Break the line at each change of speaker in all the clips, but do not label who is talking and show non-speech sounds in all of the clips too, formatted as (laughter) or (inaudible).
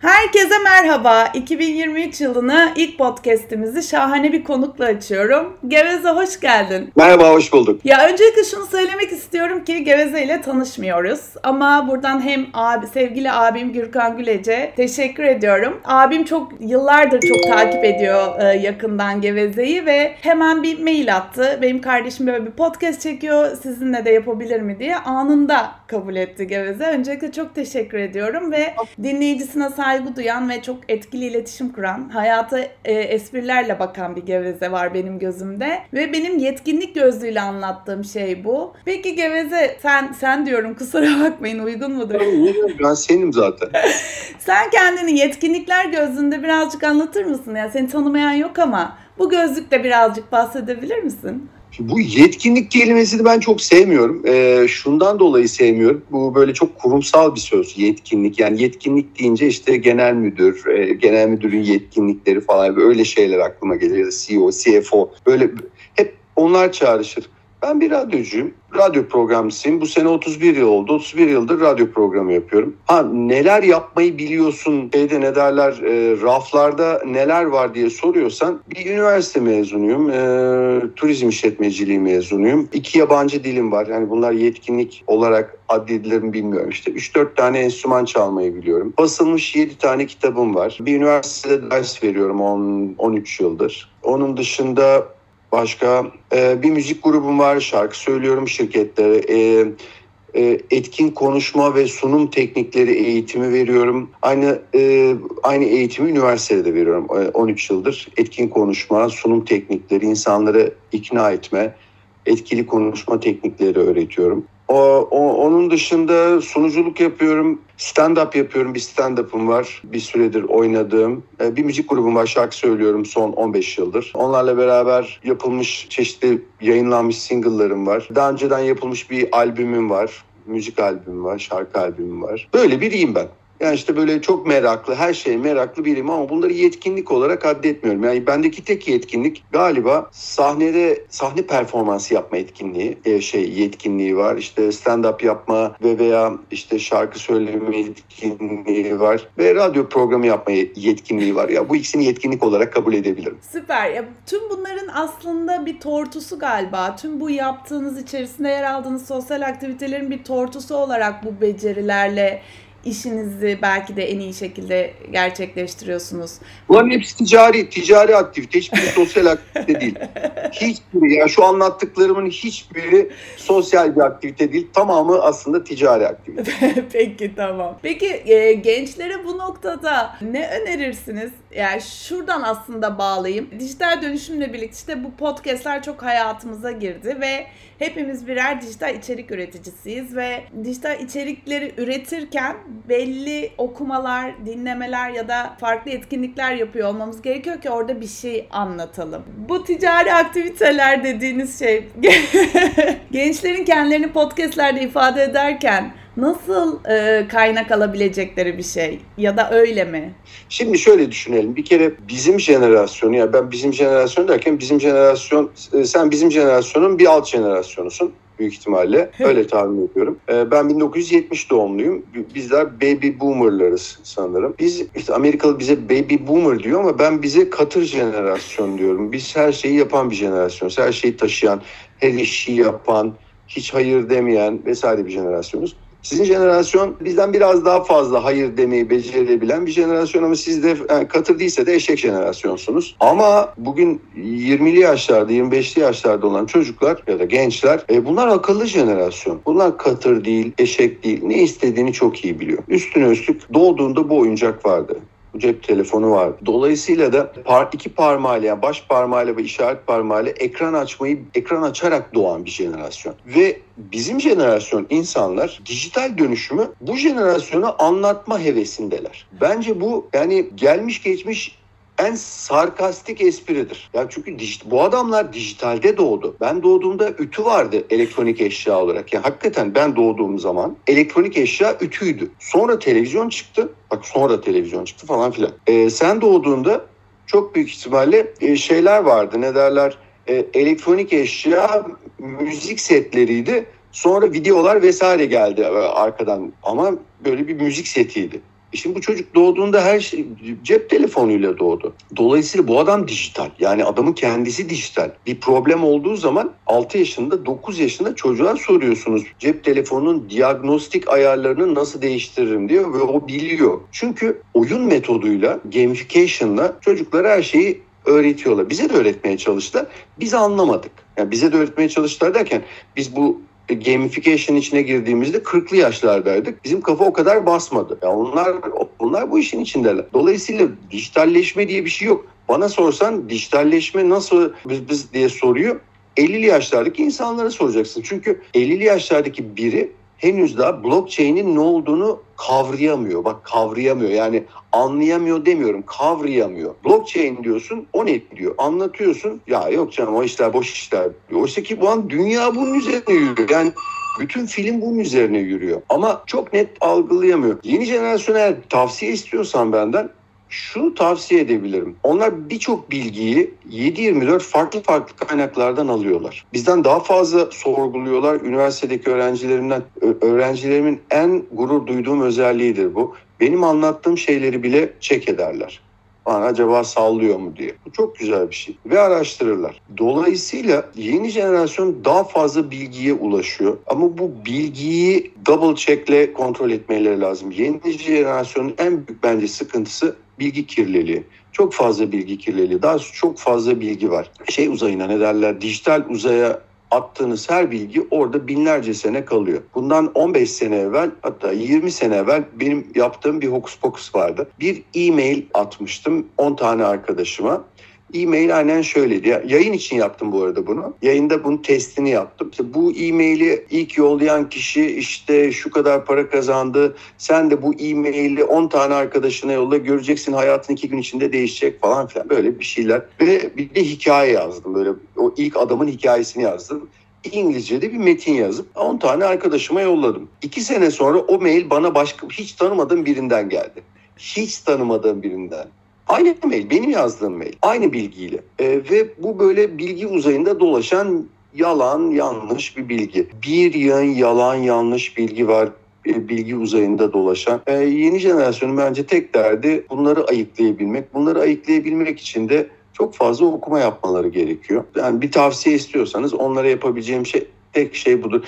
Herkese merhaba. 2023 yılını ilk podcast'imizi şahane bir konukla açıyorum. Geveze hoş geldin.
Merhaba, hoş bulduk.
Ya öncelikle şunu söylemek istiyorum ki Geveze ile tanışmıyoruz. Ama buradan hem abi, sevgili abim Gürkan Gülece teşekkür ediyorum. Abim çok yıllardır çok takip ediyor e, yakından Geveze'yi ve hemen bir mail attı. Benim kardeşim böyle bir podcast çekiyor. Sizinle de yapabilir mi diye anında kabul etti Geveze. Öncelikle çok teşekkür ediyorum ve dinleyicisine saygı duyan ve çok etkili iletişim kuran, hayata e, esprilerle bakan bir Geveze var benim gözümde ve benim yetkinlik gözlüğüyle anlattığım şey bu. Peki Geveze sen sen diyorum kusura bakmayın uygun mudur?
Ben senim zaten. (laughs)
sen kendini yetkinlikler gözlüğünde birazcık anlatır mısın? Yani seni tanımayan yok ama bu gözlükte birazcık bahsedebilir misin?
Bu yetkinlik kelimesini ben çok sevmiyorum. E, şundan dolayı sevmiyorum. Bu böyle çok kurumsal bir söz yetkinlik. Yani yetkinlik deyince işte genel müdür, e, genel müdürün yetkinlikleri falan öyle şeyler aklıma gelir. CEO, CFO böyle hep onlar çağrışır. Ben bir radyocuyum. Radyo programcısıyım. Bu sene 31 yıl oldu. 31 yıldır radyo programı yapıyorum. Ha neler yapmayı biliyorsun? Şeyde ne derler? E, raflarda neler var diye soruyorsan bir üniversite mezunuyum. E, turizm işletmeciliği mezunuyum. İki yabancı dilim var. Yani bunlar yetkinlik olarak addedilir mi bilmiyorum. İşte 3-4 tane enstrüman çalmayı biliyorum. Basılmış 7 tane kitabım var. Bir üniversitede ders veriyorum 10, 13 yıldır. Onun dışında Başka e, bir müzik grubum var, şarkı söylüyorum şirketlere. E, e, etkin konuşma ve sunum teknikleri eğitimi veriyorum. Aynı e, aynı eğitimi üniversitede veriyorum e, 13 yıldır. Etkin konuşma, sunum teknikleri, insanları ikna etme, etkili konuşma teknikleri öğretiyorum. O, o, onun dışında sunuculuk yapıyorum, stand-up yapıyorum. Bir stand-up'ım var bir süredir oynadığım. E, bir müzik grubum var, şarkı söylüyorum son 15 yıldır. Onlarla beraber yapılmış çeşitli yayınlanmış single'larım var. Daha önceden yapılmış bir albümüm var. Müzik albümüm var, şarkı albümüm var. Böyle biriyim ben. Yani işte böyle çok meraklı, her şeye meraklı biriyim ama bunları yetkinlik olarak addetmiyorum. Yani bendeki tek yetkinlik galiba sahnede sahne performansı yapma etkinliği, e, şey yetkinliği var. İşte stand-up yapma ve veya işte şarkı söyleme yetkinliği var ve radyo programı yapma yetkinliği var. Ya bu ikisini yetkinlik olarak kabul edebilirim.
Süper. Ya tüm bunların aslında bir tortusu galiba. Tüm bu yaptığınız içerisinde yer aldığınız sosyal aktivitelerin bir tortusu olarak bu becerilerle işinizi belki de en iyi şekilde gerçekleştiriyorsunuz.
Bunların hepsi ticari, ticari aktivite. Hiçbiri (laughs) sosyal aktivite değil. Hiçbiri, yani şu anlattıklarımın hiçbiri sosyal bir aktivite değil. Tamamı aslında ticari aktivite. (laughs)
Peki tamam. Peki e, gençlere bu noktada ne önerirsiniz? Yani şuradan aslında bağlayayım. Dijital dönüşümle birlikte işte bu podcastler çok hayatımıza girdi ve hepimiz birer dijital içerik üreticisiyiz ve dijital içerikleri üretirken belli okumalar, dinlemeler ya da farklı etkinlikler yapıyor olmamız gerekiyor ki orada bir şey anlatalım. Bu ticari aktiviteler dediğiniz şey (laughs) gençlerin kendilerini podcastlerde ifade ederken nasıl e, kaynak alabilecekleri bir şey ya da öyle mi?
Şimdi şöyle düşünelim. Bir kere bizim jenerasyonu ya ben bizim jenerasyon derken bizim jenerasyon e, sen bizim jenerasyonun bir alt jenerasyonusun büyük ihtimalle. Öyle tahmin ediyorum. E, ben 1970 doğumluyum. Bizler baby boomerlarız sanırım. Biz işte Amerikalı bize baby boomer diyor ama ben bize katır jenerasyon diyorum. Biz her şeyi yapan bir jenerasyon. Her şeyi taşıyan, her işi yapan, hiç hayır demeyen vesaire bir jenerasyonuz. Sizin jenerasyon bizden biraz daha fazla hayır demeyi becerebilen bir jenerasyon ama siz de yani katır değilse de eşek jenerasyonsunuz. Ama bugün 20'li yaşlarda, 25'li yaşlarda olan çocuklar ya da gençler e, bunlar akıllı jenerasyon. Bunlar katır değil, eşek değil. Ne istediğini çok iyi biliyor. Üstüne üstlük doğduğunda bu oyuncak vardı cep telefonu var. Dolayısıyla da par iki parmağıyla yani baş parmağıyla ve işaret parmağıyla ekran açmayı ekran açarak doğan bir jenerasyon. Ve bizim jenerasyon insanlar dijital dönüşümü bu jenerasyona anlatma hevesindeler. Bence bu yani gelmiş geçmiş en sarkastik espridir. Ya çünkü bu adamlar dijitalde doğdu. Ben doğduğumda ütü vardı elektronik eşya olarak. Yani hakikaten ben doğduğum zaman elektronik eşya ütüydü. Sonra televizyon çıktı. Bak sonra televizyon çıktı falan filan. Ee, sen doğduğunda çok büyük ihtimalle e, şeyler vardı. Ne derler? E, elektronik eşya müzik setleriydi. Sonra videolar vesaire geldi arkadan ama böyle bir müzik setiydi. E şimdi bu çocuk doğduğunda her şey cep telefonuyla doğdu. Dolayısıyla bu adam dijital. Yani adamın kendisi dijital. Bir problem olduğu zaman 6 yaşında 9 yaşında çocuğa soruyorsunuz. Cep telefonunun diagnostik ayarlarını nasıl değiştiririm diyor ve o biliyor. Çünkü oyun metoduyla, gamification'la çocuklara her şeyi öğretiyorlar. Bize de öğretmeye çalıştılar. Biz anlamadık. Yani bize de öğretmeye çalıştılar derken biz bu gamification içine girdiğimizde 40'lı yaşlardaydık. Bizim kafa o kadar basmadı. Ya onlar onlar bu işin içindeler. Dolayısıyla dijitalleşme diye bir şey yok. Bana sorsan dijitalleşme nasıl biz, biz diye soruyor. 50'li yaşlardaki insanlara soracaksın. Çünkü 50'li yaşlardaki biri henüz daha blockchain'in ne olduğunu kavrayamıyor. Bak kavrayamıyor yani anlayamıyor demiyorum kavrayamıyor. Blockchain diyorsun o ne diyor anlatıyorsun ya yok canım o işler boş işler. Oysa ki bu an dünya bunun üzerine yürüyor. Yani bütün film bunun üzerine yürüyor. Ama çok net algılayamıyor. Yeni jenerasyona tavsiye istiyorsan benden şunu tavsiye edebilirim. Onlar birçok bilgiyi 7-24 farklı farklı kaynaklardan alıyorlar. Bizden daha fazla sorguluyorlar. Üniversitedeki öğrencilerimden, öğrencilerimin en gurur duyduğum özelliğidir bu. Benim anlattığım şeyleri bile çek ederler. Bana acaba sallıyor mu diye. Bu çok güzel bir şey. Ve araştırırlar. Dolayısıyla yeni jenerasyon daha fazla bilgiye ulaşıyor. Ama bu bilgiyi double checkle kontrol etmeleri lazım. Yeni jenerasyonun en büyük bence sıkıntısı bilgi kirliliği. Çok fazla bilgi kirliliği. Daha çok fazla bilgi var. Şey uzayına ne derler? Dijital uzaya attığınız her bilgi orada binlerce sene kalıyor. Bundan 15 sene evvel hatta 20 sene evvel benim yaptığım bir hokus pokus vardı. Bir e-mail atmıştım 10 tane arkadaşıma. E-mail aynen şöyleydi. Ya, yayın için yaptım bu arada bunu. Yayında bunun testini yaptım. İşte bu e-maili ilk yollayan kişi işte şu kadar para kazandı. Sen de bu e-maili 10 tane arkadaşına yolla. Göreceksin hayatın iki gün içinde değişecek falan filan. Böyle bir şeyler. Ve bir de hikaye yazdım. Böyle o ilk adamın hikayesini yazdım. İngilizce'de bir metin yazıp 10 tane arkadaşıma yolladım. İki sene sonra o mail bana başka hiç tanımadığım birinden geldi. Hiç tanımadığım birinden. Aynı mail, benim yazdığım mail. Aynı bilgiyle. E, ve bu böyle bilgi uzayında dolaşan yalan, yanlış bir bilgi. Bir yığın yalan, yanlış bilgi var e, bilgi uzayında dolaşan. E, yeni jenerasyonun bence tek derdi bunları ayıklayabilmek. Bunları ayıklayabilmek için de çok fazla okuma yapmaları gerekiyor. Yani bir tavsiye istiyorsanız onlara yapabileceğim şey tek şey budur.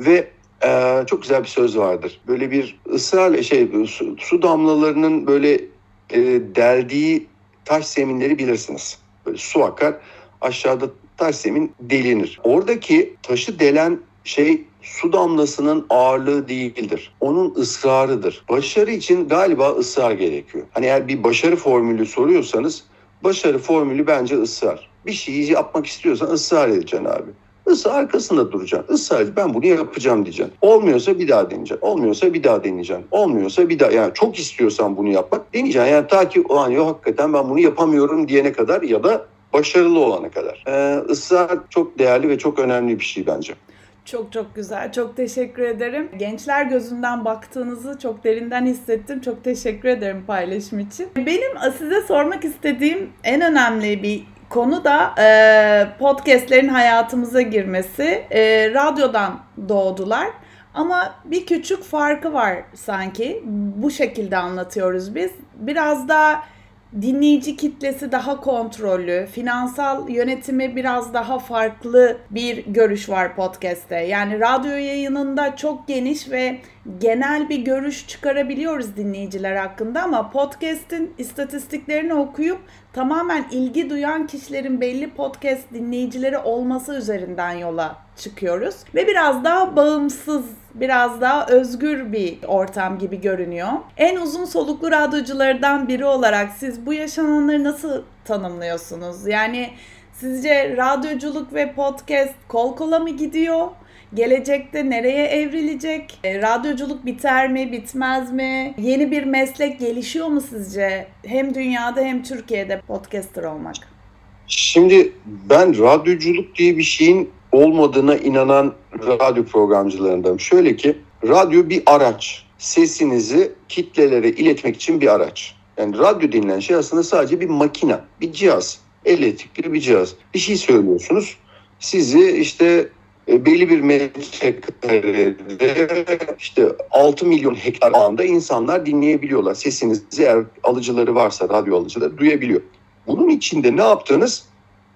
Ve e, çok güzel bir söz vardır. Böyle bir ısrarla şey su, su damlalarının böyle e, deldiği taş zeminleri bilirsiniz. Böyle su akar aşağıda taş zemin delinir. Oradaki taşı delen şey su damlasının ağırlığı değildir. Onun ısrarıdır. Başarı için galiba ısrar gerekiyor. Hani eğer bir başarı formülü soruyorsanız başarı formülü bence ısrar. Bir şeyi yapmak istiyorsan ısrar edeceksin abi. Israr arkasında duracaksın. Israr ben bunu yapacağım diyeceksin. Olmuyorsa bir daha deneyeceksin. Olmuyorsa bir daha deneyeceksin. Olmuyorsa bir daha yani çok istiyorsan bunu yapmak deneyeceksin. Yani ta ki o an yok hakikaten ben bunu yapamıyorum diyene kadar ya da başarılı olana kadar. Ee, ısrar çok değerli ve çok önemli bir şey bence.
Çok çok güzel. Çok teşekkür ederim. Gençler gözünden baktığınızı çok derinden hissettim. Çok teşekkür ederim paylaşım için. Benim size sormak istediğim en önemli bir konu da e, podcastlerin hayatımıza girmesi. E, radyodan doğdular. Ama bir küçük farkı var sanki. Bu şekilde anlatıyoruz biz. Biraz daha dinleyici kitlesi daha kontrollü, finansal yönetimi biraz daha farklı bir görüş var podcast'te. Yani radyo yayınında çok geniş ve genel bir görüş çıkarabiliyoruz dinleyiciler hakkında ama podcast'in istatistiklerini okuyup tamamen ilgi duyan kişilerin belli podcast dinleyicileri olması üzerinden yola çıkıyoruz. Ve biraz daha bağımsız, biraz daha özgür bir ortam gibi görünüyor. En uzun soluklu radyoculardan biri olarak siz bu yaşananları nasıl tanımlıyorsunuz? Yani sizce radyoculuk ve podcast kol kola mı gidiyor? Gelecekte nereye evrilecek? E, radyoculuk biter mi, bitmez mi? Yeni bir meslek gelişiyor mu sizce? Hem dünyada hem Türkiye'de podcaster olmak.
Şimdi ben radyoculuk diye bir şeyin olmadığına inanan radyo programcılarından. Şöyle ki radyo bir araç. Sesinizi kitlelere iletmek için bir araç. Yani radyo denilen şey aslında sadece bir makine, bir cihaz. Elektrikli bir cihaz. Bir şey söylüyorsunuz. Sizi işte e, belli bir metrekarede işte 6 milyon hektar alanda insanlar dinleyebiliyorlar. Sesinizi eğer alıcıları varsa radyo alıcıları duyabiliyor. Bunun içinde ne yaptığınız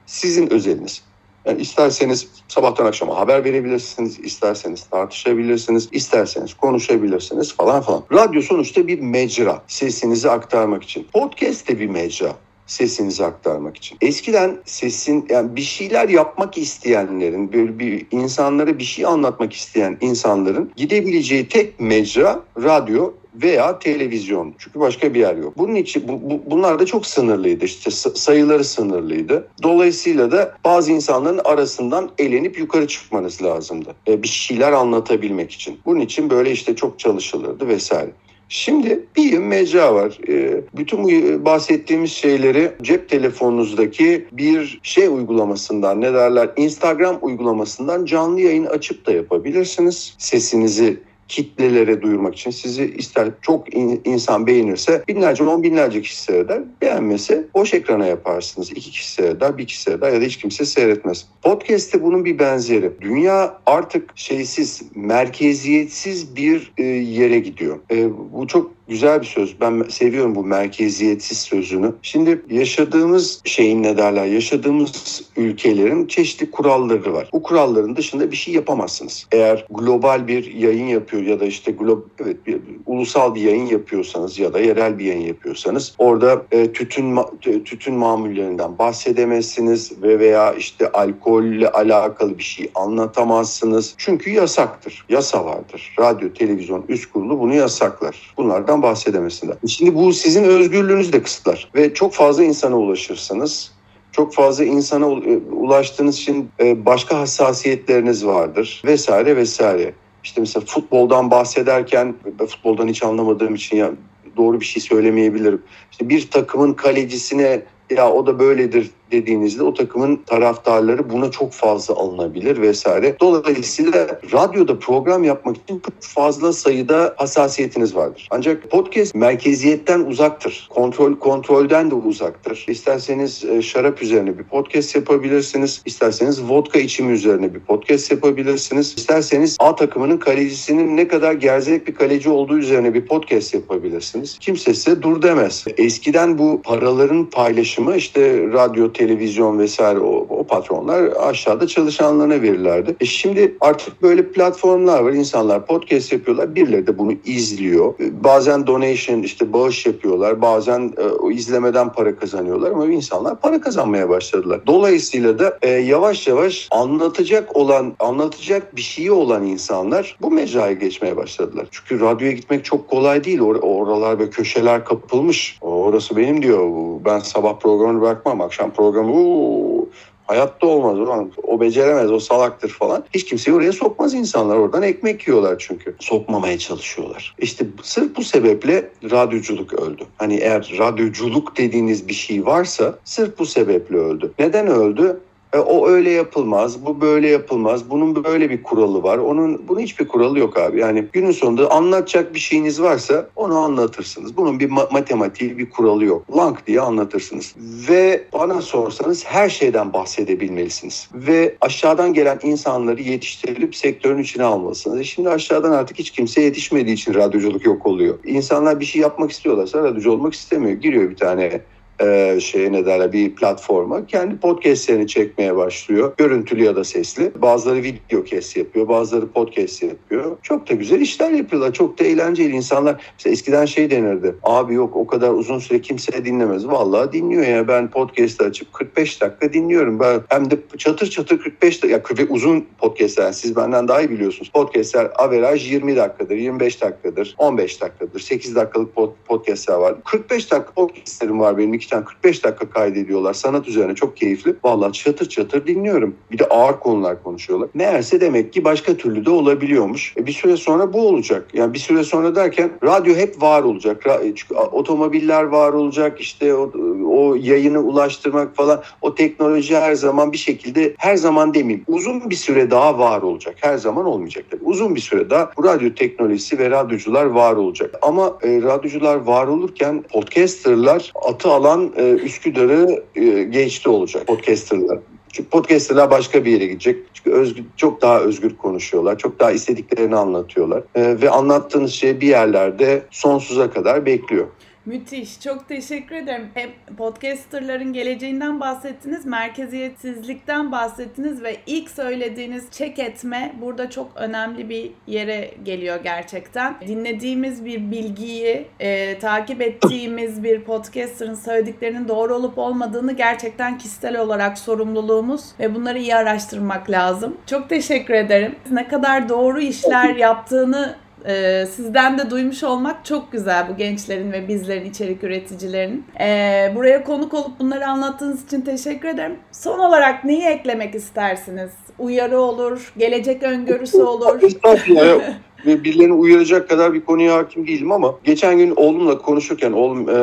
sizin özeliniz. Yani isterseniz sabahtan akşama haber verebilirsiniz, isterseniz tartışabilirsiniz, isterseniz konuşabilirsiniz falan falan. Radyo sonuçta bir mecra sesinizi aktarmak için. Podcast de bir mecra sesinizi aktarmak için. Eskiden sesin yani bir şeyler yapmak isteyenlerin böyle bir insanlara bir şey anlatmak isteyen insanların gidebileceği tek mecra radyo veya televizyon. Çünkü başka bir yer yok. Bunun için bu, bu, bunlar da çok sınırlıydı. İşte sayıları sınırlıydı. Dolayısıyla da bazı insanların arasından elenip yukarı çıkmanız lazımdı. E, bir şeyler anlatabilmek için. Bunun için böyle işte çok çalışılırdı vesaire. Şimdi bir mecra var. Ee, bütün bu bahsettiğimiz şeyleri cep telefonunuzdaki bir şey uygulamasından ne derler Instagram uygulamasından canlı yayın açıp da yapabilirsiniz. Sesinizi kitlelere duyurmak için sizi ister çok insan beğenirse binlerce on binlerce kişi seyreder. Beğenmese boş ekrana yaparsınız. İki kişi seyreder, bir kişi seyreder ya da hiç kimse seyretmez. Podcast'te bunun bir benzeri. Dünya artık şeysiz, merkeziyetsiz bir e, yere gidiyor. E, bu çok güzel bir söz. Ben seviyorum bu merkeziyetsiz sözünü. Şimdi yaşadığımız şeyin ne derler? Yaşadığımız ülkelerin çeşitli kuralları var. Bu kuralların dışında bir şey yapamazsınız. Eğer global bir yayın yapıyor ya da işte glob evet bir, ulusal bir yayın yapıyorsanız ya da yerel bir yayın yapıyorsanız orada e, tütün tütün mamullerinden bahsedemezsiniz ve veya işte alkolle alakalı bir şey anlatamazsınız. Çünkü yasaktır. Yasa vardır. Radyo, televizyon üst kurulu bunu yasaklar. Bunlardan bundan bahsedemezsinler. Şimdi bu sizin özgürlüğünüzü de kısıtlar ve çok fazla insana ulaşırsınız. Çok fazla insana e, ulaştığınız için e, başka hassasiyetleriniz vardır vesaire vesaire. İşte mesela futboldan bahsederken futboldan hiç anlamadığım için ya doğru bir şey söylemeyebilirim. İşte bir takımın kalecisine ya o da böyledir dediğinizde o takımın taraftarları buna çok fazla alınabilir vesaire. Dolayısıyla radyoda program yapmak için çok fazla sayıda hassasiyetiniz vardır. Ancak podcast merkeziyetten uzaktır. Kontrol kontrolden de uzaktır. İsterseniz e, şarap üzerine bir podcast yapabilirsiniz. İsterseniz vodka içimi üzerine bir podcast yapabilirsiniz. İsterseniz A takımının kalecisinin ne kadar gerzek bir kaleci olduğu üzerine bir podcast yapabilirsiniz. Kimse size dur demez. Eskiden bu paraların paylaşımı işte radyo, televizyon vesaire o, o patronlar aşağıda çalışanlarına verirlerdi. E şimdi artık böyle platformlar var. İnsanlar podcast yapıyorlar. Birileri de bunu izliyor. E, bazen donation işte bağış yapıyorlar. Bazen e, izlemeden para kazanıyorlar ama insanlar para kazanmaya başladılar. Dolayısıyla da e, yavaş yavaş anlatacak olan, anlatacak bir şeyi olan insanlar bu mecraya geçmeye başladılar. Çünkü radyoya gitmek çok kolay değil. Or oralar ve köşeler kapılmış. Orası benim diyor. Ben sabah programını bırakmam. Akşam programı programı Uuu, hayatta olmaz ulan o beceremez o salaktır falan. Hiç kimseyi oraya sokmaz insanlar oradan ekmek yiyorlar çünkü. Sokmamaya çalışıyorlar. İşte sırf bu sebeple radyoculuk öldü. Hani eğer radyoculuk dediğiniz bir şey varsa sırf bu sebeple öldü. Neden öldü? E, o öyle yapılmaz, bu böyle yapılmaz. Bunun böyle bir kuralı var. Onun bunun hiçbir kuralı yok abi. Yani günün sonunda anlatacak bir şeyiniz varsa onu anlatırsınız. Bunun bir ma- matematiği, bir kuralı yok. Lank diye anlatırsınız. Ve bana sorsanız her şeyden bahsedebilmelisiniz. Ve aşağıdan gelen insanları yetiştirilip sektörün içine almalısınız. E şimdi aşağıdan artık hiç kimse yetişmediği için radyoculuk yok oluyor. İnsanlar bir şey yapmak istiyorlarsa radyocu olmak istemiyor. Giriyor bir tane e, şeye ne derler bir platforma kendi podcastlerini çekmeye başlıyor. Görüntülü ya da sesli. Bazıları video kes yapıyor, bazıları podcast yapıyor. Çok da güzel işler yapıyorlar. Çok da eğlenceli insanlar. Mesela eskiden şey denirdi. Abi yok o kadar uzun süre kimse dinlemez. Vallahi dinliyor ya. Ben podcast'ı açıp 45 dakika dinliyorum. Ben hem de çatır çatır 45 dakika ya uzun podcast'ler yani siz benden daha iyi biliyorsunuz. Podcast'ler averaj 20 dakikadır, 25 dakikadır, 15 dakikadır, 8 dakikalık podcast'ler var. 45 dakika podcast'lerim var benim iki 12'den 45 dakika kaydediyorlar sanat üzerine çok keyifli. Valla çatır çatır dinliyorum. Bir de ağır konular konuşuyorlar. Meğerse demek ki başka türlü de olabiliyormuş. E bir süre sonra bu olacak. Yani bir süre sonra derken radyo hep var olacak. E, çünkü otomobiller var olacak. İşte o, o yayını ulaştırmak falan. O teknoloji her zaman bir şekilde her zaman demeyeyim. Uzun bir süre daha var olacak. Her zaman olmayacak. Tabii. Uzun bir süre daha bu radyo teknolojisi ve radyocular var olacak. Ama e, radyocular var olurken podcasterlar atı alan an e, Üsküdar'ı e, geçti olacak podcasterlar. Çünkü podcasterlar başka bir yere gidecek. Çünkü özgür, çok daha özgür konuşuyorlar. Çok daha istediklerini anlatıyorlar. Ee, ve anlattığınız şey bir yerlerde sonsuza kadar bekliyor.
Müthiş. Çok teşekkür ederim. Hem podcasterların geleceğinden bahsettiniz, merkeziyetsizlikten bahsettiniz ve ilk söylediğiniz çek etme burada çok önemli bir yere geliyor gerçekten. Dinlediğimiz bir bilgiyi, e, takip ettiğimiz bir podcasterın söylediklerinin doğru olup olmadığını gerçekten kişisel olarak sorumluluğumuz ve bunları iyi araştırmak lazım. Çok teşekkür ederim. Ne kadar doğru işler yaptığını ee, sizden de duymuş olmak çok güzel bu gençlerin ve bizlerin içerik üreticilerinin. Ee, buraya konuk olup bunları anlattığınız için teşekkür ederim. Son olarak neyi eklemek istersiniz? Uyarı olur, gelecek öngörüsü olur. (laughs)
ve birilerini uyaracak kadar bir konuya hakim değilim ama geçen gün oğlumla konuşurken oğlum e,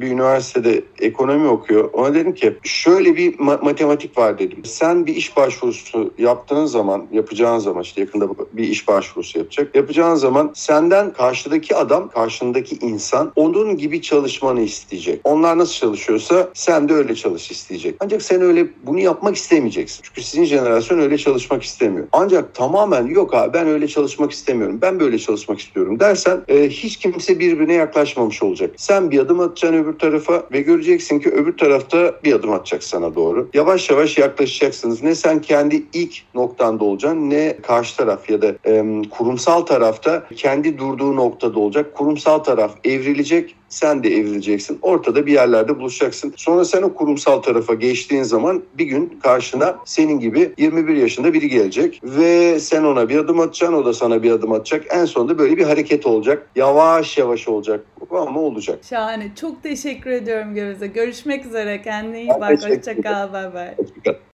bir üniversitede ekonomi okuyor. Ona dedim ki şöyle bir ma- matematik var dedim. Sen bir iş başvurusu yaptığın zaman, yapacağın zaman işte yakında bir iş başvurusu yapacak. Yapacağın zaman senden karşıdaki adam, karşındaki insan onun gibi çalışmanı isteyecek. Onlar nasıl çalışıyorsa sen de öyle çalış isteyecek. Ancak sen öyle bunu yapmak istemeyeceksin. Çünkü sizin jenerasyon öyle çalışmak istemiyor. Ancak tamamen yok abi ben öyle çalışmak istemiyorum. Ben böyle çalışmak istiyorum dersen e, hiç kimse birbirine yaklaşmamış olacak. Sen bir adım atacaksın öbür tarafa ve göreceksin ki öbür tarafta bir adım atacak sana doğru. Yavaş yavaş yaklaşacaksınız. Ne sen kendi ilk noktanda olacaksın ne karşı taraf ya da e, kurumsal tarafta kendi durduğu noktada olacak. Kurumsal taraf evrilecek sen de evrileceksin. Ortada bir yerlerde buluşacaksın. Sonra sen o kurumsal tarafa geçtiğin zaman bir gün karşına senin gibi 21 yaşında biri gelecek ve sen ona bir adım atacaksın, o da sana bir adım atacak. En sonunda böyle bir hareket olacak. Yavaş yavaş olacak ama olacak.
Şahane. Çok teşekkür ediyorum Geveze. Görüşmek üzere. Kendine iyi
Ben
bak.
teşekkür
Hoşça kal. Bay bay.
Hoşçakal.